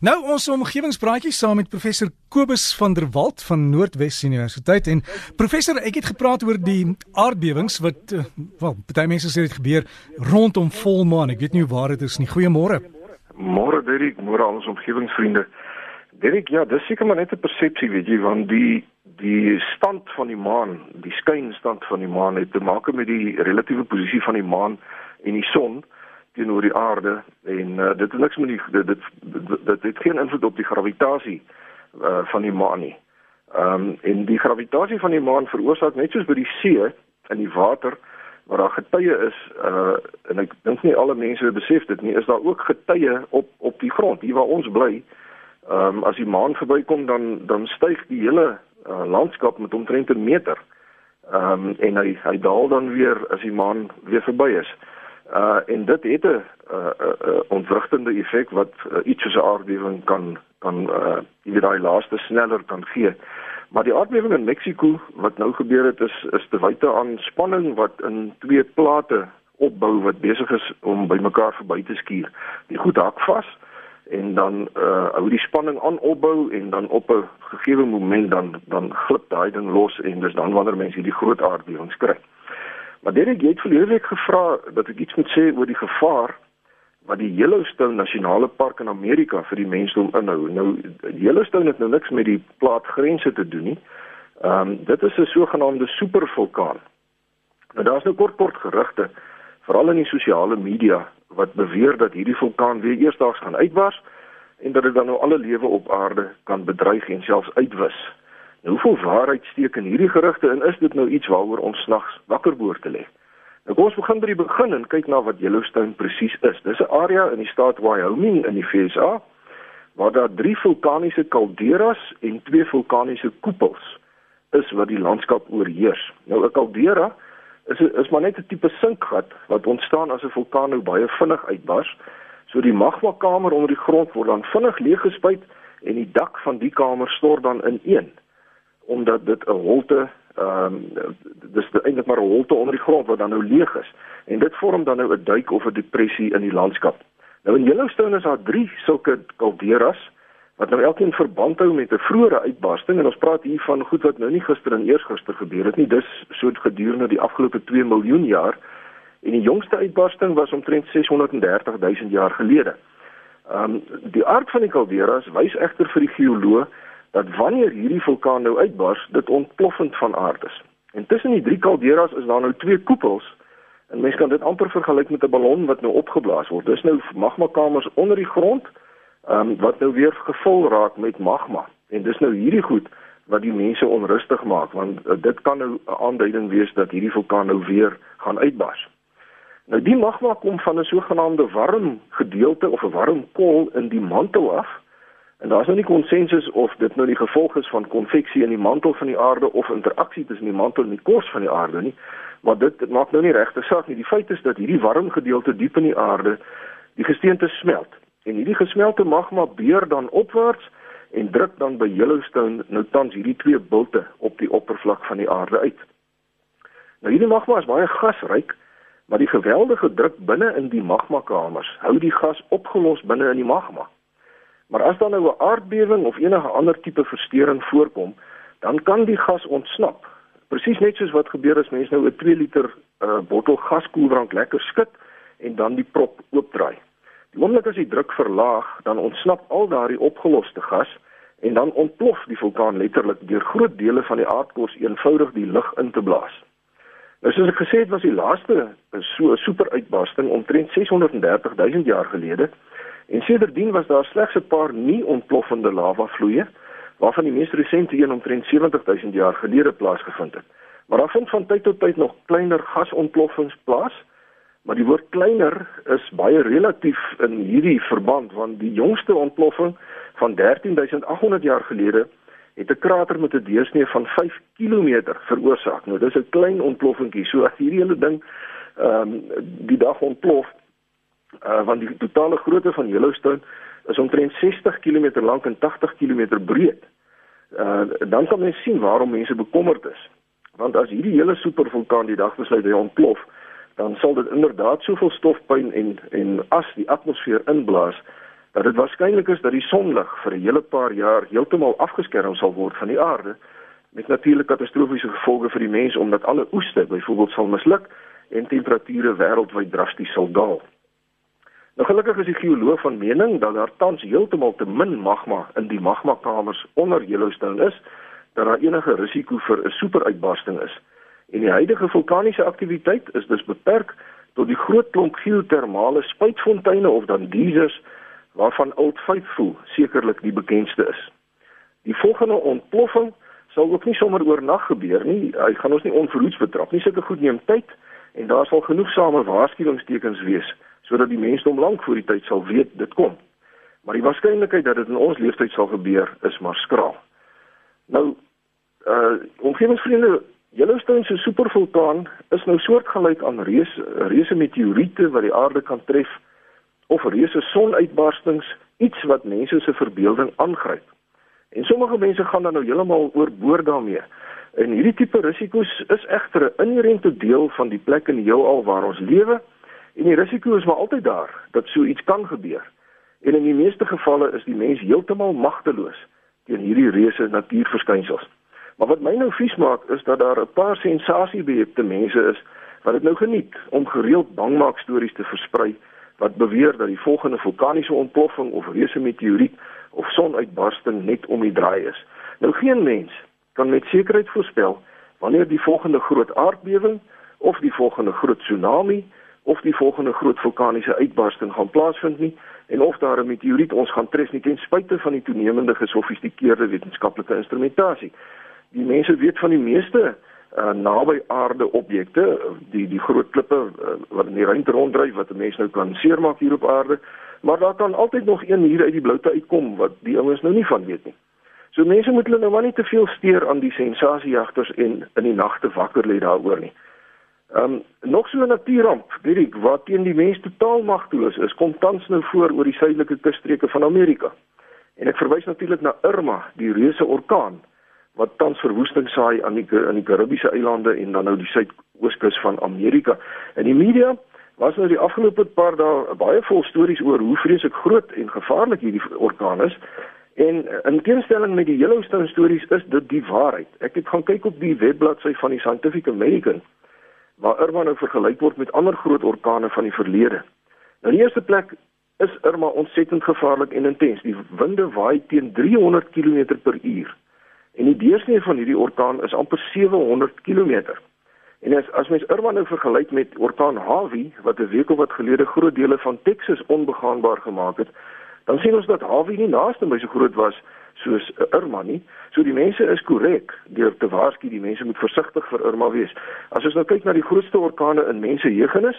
Nou ons omgewingspraatjie saam met professor Kobus van der Walt van Noordwes Universiteit en professor ek het gepraat oor die aardbewings wat uh, wel baie mense sê dit gebeur rondom volmaan. Ek weet nie waar dit is nie. Goeiemôre. Môre Derek môre aan ons omgewingsvriende. Derek ja dis seker maar net 'n persepsie weet jy want die die stand van die maan die skynstand van die maan het te maak met die relatiewe posisie van die maan en die son teenoor die aarde en uh, dit het niks met die dit dit, dit dit het geen invloed op die gravitasie uh, van die maan nie. Ehm um, en die gravitasie van die maan veroorsaak net soos by die see in die water waar daar getye is uh en ek dink nie alle mense besef dit nie is daar ook getye op op die grond hier waar ons bly. Ehm um, as die maan verbykom dan dan styg die hele uh, landskap met omtrent 'n meter. Ehm um, en hy hy daal dan weer as die maan weer verby is. En dit het 'n uh, uh, uh, ontwrigtende effek wat uh, iets soos 'n aardbewing kan kan uh die daai laaste sneller kan gee. Maar die aardbewing in Mexiko wat nou gebeur het is is te wyte aan spanning wat in twee plate opbou wat besig is om bymekaar verby te skuur. Die goed hak vas en dan uh hou die spanning aan opbou en dan op 'n gegeewe moment dan dan glip daai ding los en dis dan wanneer mense hierdie groot aardbewings kry. Maar Derek, jy het verlede week gevra dat ek iets moet sê oor die gevaar wat die Yellowstone Nasionale Park in Amerika vir die mensdom inhou. Nou Yellowstone het nou niks met die plaatgrense te doen nie. Ehm um, dit is 'n sogenaamde supervulkaan. Nou daar's nou kort kort gerugte veral in die sosiale media wat beweer dat hierdie vulkaan weer eersdaags gaan uitbars en dat dit dan nou alle lewe op aarde kan bedreig en selfs uitwis. Nou, hoeveel waarheid steek in hierdie gerugte en is dit nou iets waaroor ons snags wakker behoort te lê? Nou kom ons begin by die begin en kyk na wat Yellowstone presies is. Dis 'n area in die staat Wyoming in die VSA waar daar drie vulkaniese kalderas en twee vulkaniese koepels is wat die landskap oorheers. Nou 'n kaldera is is maar net 'n tipe sinkgat wat ontstaan as 'n vulkaan nou baie vinnig uitbars. So die magma kamer onder die grond word dan vinnig leeggespuit en die dak van die kamer stort dan ineen omdat dit 'n holte ehm um, dis eintlik maar 'n holte onder die grond wat dan nou leeg is en dit vorm dan nou 'n duik of 'n depressie in die landskap. Nou in Yellowstone is daar drie sulke kalderas wat nou elkeen verband hou met 'n vroeëre uitbarsting en ons praat hier van goed wat nou nie gister en eersgister gebeur het nie. Dis so gedurende die afgelope 2 miljoen jaar en die jongste uitbarsting was omtrent 630 000 jaar gelede. Ehm um, die aard van die kalderas wys egter vir die geoloog dat wanneer hierdie vulkaan nou uitbars, dit ontploffend van aard is. En tussen die drie kalderas is daar nou twee koepels. En mens kan dit amper vergelyk met 'n ballon wat nou opgeblaas word. Dis nou magma kamers onder die grond, ehm um, wat nou weer gevul raak met magma. En dis nou hierdie goed wat die mense onrustig maak want uh, dit kan nou 'n aanduiding wees dat hierdie vulkaan nou weer gaan uitbars. Nou die magma kom van 'n sogenaamde warm gedeelte of 'n warm kol in die mantel af En daar is nou nie konsensus of dit nou die gevolg is van konveksie in die mantel van die aarde of interaksie tussen die mantel en die kors van die aarde nie. Maar dit, dit maak nou nie regte saak nie. Die feit is dat hierdie warm gedeelte diep in die aarde die gesteente smelt. En hierdie gesmelte magma beur dan opwaarts en druk dan by Yellowstone nou tans hierdie twee bulte op die oppervlak van die aarde uit. Nou hierdie magma is baie gasryk, maar die geweldige druk binne in die magmakamers hou die gas opgelos binne in die magma. Maar as dan nou 'n aardbewing of enige ander tipe verstoring voorkom, dan kan die gas ontsnap. Presies net soos wat gebeur as mense nou 'n 2 liter uh, bottel gaskoeldrank lekker skud en dan die prop oopdraai. Die oomblik as die druk verlaag, dan ontsnap al daardie opgeloste gas en dan ontplof die vulkaan letterlik deur groot dele van die aardkors eenvoudig die lug in te blaas. Nou soos ek gesê het, was die laaste so 'n superuitbarsting omtrent 630 000 jaar gelede En sedertdien was daar slegs 'n paar nie ontploffende lava vloeie waarvan die mees resente een omtrent 70000 jaar gelede plaasgevind het. Maar daar vind van tyd tot tyd nog kleiner gasontploffings plaas, maar die woord kleiner is baie relatief in hierdie verband want die jongste ontploffing van 13800 jaar gelede het 'n krater met 'n deursnee van 5 km veroorsaak. Nou dis 'n klein ontploffingkie. So as hierdie hele ding ehm um, die dag ontplof, uh, want die totale grootte van Yellowstone is omtrent 60 km lank en 80 km breed. Uh, dan kan mens sien waarom mense bekommerd is. Want as hierdie hele supervulkaan die dag besluit hy ontplof, dan sal dit inderdaad soveel stofpuin en en as die atmosfeer inblaas dat dit waarskynlik is dat die sonlig vir 'n hele paar jaar heeltemal afgeskerm sal word van die aarde met natuurlik katastrofiese gevolge vir die mens omdat alle oeste byvoorbeeld sal misluk en temperature wêreldwyd drasties sal daal. Nou gelukkig is die geoloog van mening dat daar tans heeltemal te min magma in die magmakamers onder Yellowstone is dat daar enige risiko vir 'n superuitbarsting is. En die huidige vulkaniese aktiwiteit is dus beperk tot die groot klomp geotermale spuitfonteine of dan geysers waarvan Old Faithful sekerlik die bekendste is. Die volgende ontploffing sal ook nie sommer oornag gebeur nie. Hy gaan ons nie onverhoeds betrap nie. Sulke goed neem tyd en daar sal genoegsame waarskuwingstekens wees sodat die mensdom lank voor die tyd sal weet dit kom. Maar die waarskynlikheid dat dit in ons lewenstyd sal gebeur is maar skraal. Nou uh omgewingsvriende Yellowstone se supervulkaan is nou soortgelyk aan reuse reuse meteoriete wat die aarde kan tref of reuse sonuitbarstings, iets wat mense se verbeelding aangryp. En sommige mense gaan dan nou heeltemal oorboord daarmee. En hierdie tipe risiko's is egter 'n inherente deel van die plek in die heelal waar ons lewe en die risiko is maar altyd daar dat so iets kan gebeur. En in die meeste gevalle is die mens heeltemal magteloos teen hierdie reuse natuurverskynsels. Maar wat my nou vies maak is dat daar 'n paar sensasiebeheepte mense is wat dit nou geniet om gereeld bangmaak stories te versprei wat beweer dat die volgende vulkaniese ontploffing of reuse meteoriet of sonuitbarsting net om die draai is. Nou geen mens kan met sekerheid voorspel wanneer die volgende groot aardbewing of die volgende groot tsunami of die volgende groot vulkaniese uitbarsting gaan plaasvind nie en of daar 'n meteoriet ons gaan tref nie ten spyte van die toenemende gesofistikeerde wetenskaplike instrumentasie. Die mense weet van die meeste uh, naby aarde objekte die die groot klippe uh, wat in die ruimte ronddryf wat 'n mens nou kan seermaak hier op aarde maar daar kan altyd nog een hier uit die bloute uitkom wat die ouens nou nie van weet nie. So mense moet hulle nou maar nie te veel steur aan die sensasiejagters en in die nagte wakker lê daaroor nie Ehm um, nog so 'n natuurramp, Dirk, wat teen die mens totaal magteloos is, kom tans nou voor oor die suidelike kusstreke van Amerika. En ek verwys natuurlik na Irma, die reuse orkaan wat tans verwoesting saai aan die aan die Karibiese eilande en dan nou die suidooskus van Amerika. In die media was nou die afgelope paar dae baie vol stories oor hoe vreeslik groot en gevaarlik hierdie orkaan is. En in teenstelling met die Yellowstone stories is dit die waarheid. Ek het gaan kyk op die webbladsy van die Scientific American waar Irma nou vergelyk word met ander groot orkane van die verlede. Nou in die eerste plek is Irma ontsettend gevaarlik en intens. Die winde waai teen 300 km/h. En die deursnee van hierdie orkaan is amper 700 km. En as as mens Irma nou vergelyk met orkaan Harvey wat 'n week of wat gelede groot dele van Texas onbegaanbaar gemaak het, dan sien ons dat Harvey nie naaste by so groot was soos Irma nie. So die mense is korrek deur te waarsku die mense moet versigtig vir Irma wees. As ons nou kyk na die grootste orkane in mense jeugenis,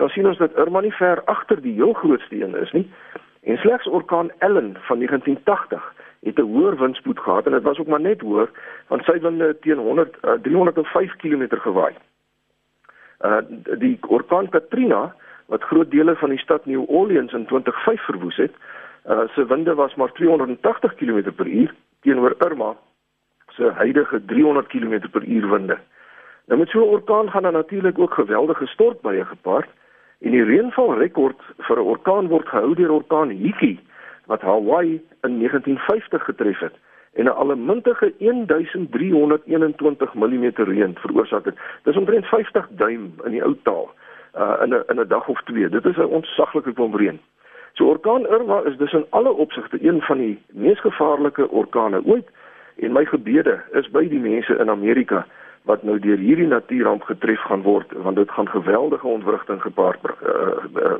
dan sien ons dat Irma nie ver agter die heel grootste een is nie. En slegs orkaan Ellen van 1980 het 'n hoër windspoed gehad en dit was ook maar net hoër want sy winde teen 100 uh, 305 km gewaai. Uh die orkaan Katrina wat groot dele van die stad New Orleans in 2005 verwoes het, uh se winde was maar 280 km/h teenoor Irma se huidige 300 km/h winde. Nou met so 'n orkaan gaan daar natuurlik ook geweldige stortbuie gepaard en die reënval rekord vir 'n orkaan word gehou deur orkaan Hiki wat Hawaii in 1950 getref het en 'n allemintige 1321 mm reën veroorsaak het. Dis omtrent 50 duim in die ou taal uh in 'n in 'n dag of twee. Dit is 'n ontsaglike klomp reën. So orkaan Irma is dus in alle opsigte een van die mees gevaarlike orkane ooit en my gebede is by die mense in Amerika wat nou deur hierdie natuurramp getref gaan word want dit gaan geweldige ontwrigting gepaard uh, uh,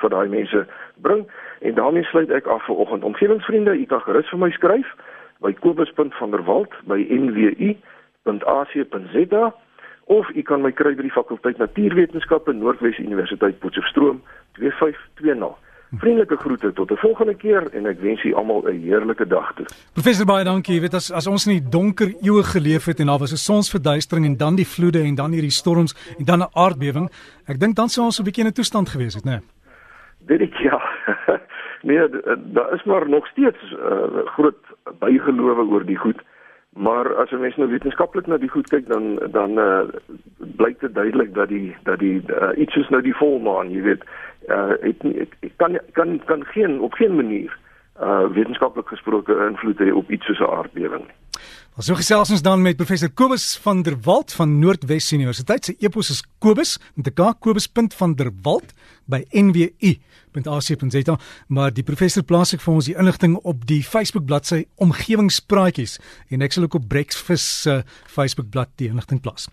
vir daai mense bring. En daarmee sluit ek af vir oggend. Omgewingsvriende u kan gerus vir my skryf by kobus.vanderwalt@nwu.ac.za of u kan my kry by die fakulteit natuurwetenskappe Noordwes Universiteit Potchefstroom 2520 Vriendelike groete tot 'n volgende keer en ek wens julle almal 'n heerlike dag toe. Professor baie dankie. Jy weet as as ons in die donker eeue geleef het en daar was 'n sonsverduistering en dan die vloede en dan hierdie storms en dan 'n aardbewing, ek dink dan sou ons 'n bietjie in 'n toestand gewees het, né? Nee? Dit ja. nee, daar is maar nog steeds uh, groot bygelowe oor die goed. Maar as jy mens nou wetenskaplik na die goed kyk dan dan uh, blyk dit duidelik dat die dat die uh, iets is nou die volmaan, jy weet, uh het nie ek kan kan kan geen op geen manier uh wetenskaplik gesproke invloed hê op iets soos 'n aardbewing nie. Ons so gesels ons dan met professor Kobus van der Walt van Noordwes Universiteit. Sy e-pos is kobus met 'n k kobus.vanderwalt by nwu.ac.za. Maar die professor plaas ek vir ons die inligting op die Facebook bladsy Omgewingspraatjies en ek sal ook op Breakfast se uh, Facebook bladsy die inligting plaas.